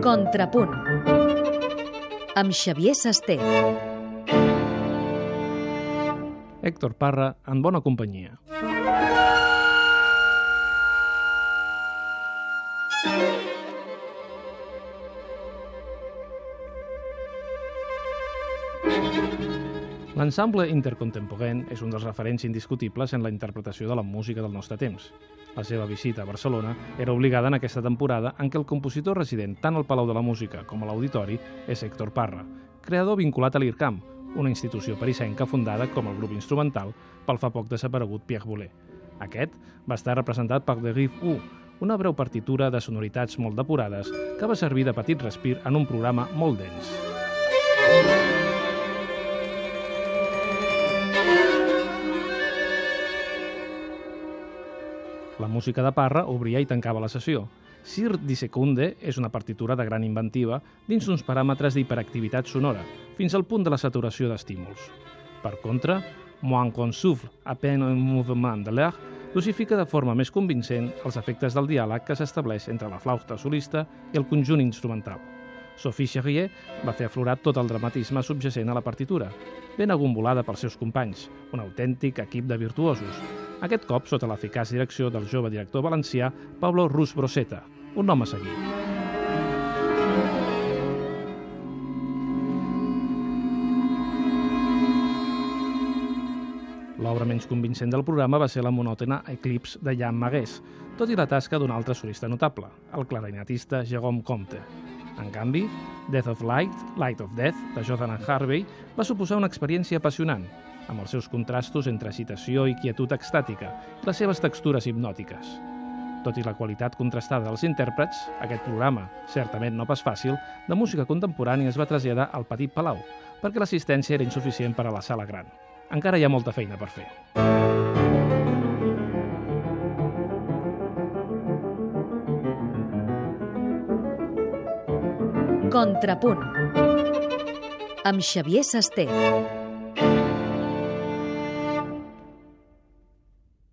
Contrapunt amb Xavier Sasté. Héctor Parra, en bona companyia. L'ensemble intercontemporain és un dels referents indiscutibles en la interpretació de la música del nostre temps. La seva visita a Barcelona era obligada en aquesta temporada en què el compositor resident tant al Palau de la Música com a l'Auditori és Héctor Parra, creador vinculat a l'IRCAM, una institució parisenca fundada com el grup instrumental pel fa poc desaparegut Pierre Boulez. Aquest va estar representat per The Riff 1, una breu partitura de sonoritats molt depurades que va servir de petit respir en un programa molt dens. La música de Parra obria i tancava la sessió. Sir di Secunde és una partitura de gran inventiva dins uns paràmetres d'hiperactivitat sonora, fins al punt de la saturació d'estímuls. Per contra, Moin qu'on souffle à peine un mouvement de l'air dosifica de forma més convincent els efectes del diàleg que s'estableix entre la flauta solista i el conjunt instrumental. Sophie Charrier va fer aflorar tot el dramatisme subjacent a la partitura, ben agombolada pels seus companys, un autèntic equip de virtuosos, aquest cop sota l'eficaç direcció del jove director valencià Pablo Rus Broseta, un a seguir. L'obra menys convincent del programa va ser la monòtona Eclipse de Jan Magués, tot i la tasca d'un altre solista notable, el clarinetista Jérôme Comte. En canvi, Death of Light, Light of Death, de Jonathan Harvey, va suposar una experiència apassionant, amb els seus contrastos entre excitació i quietud extàtica i les seves textures hipnòtiques. Tot i la qualitat contrastada dels intèrprets, aquest programa, certament no pas fàcil, de música contemporània es va traslladar al Petit Palau, perquè l'assistència era insuficient per a la sala gran. Encara hi ha molta feina per fer. Contrapunt amb Xavier Sasté.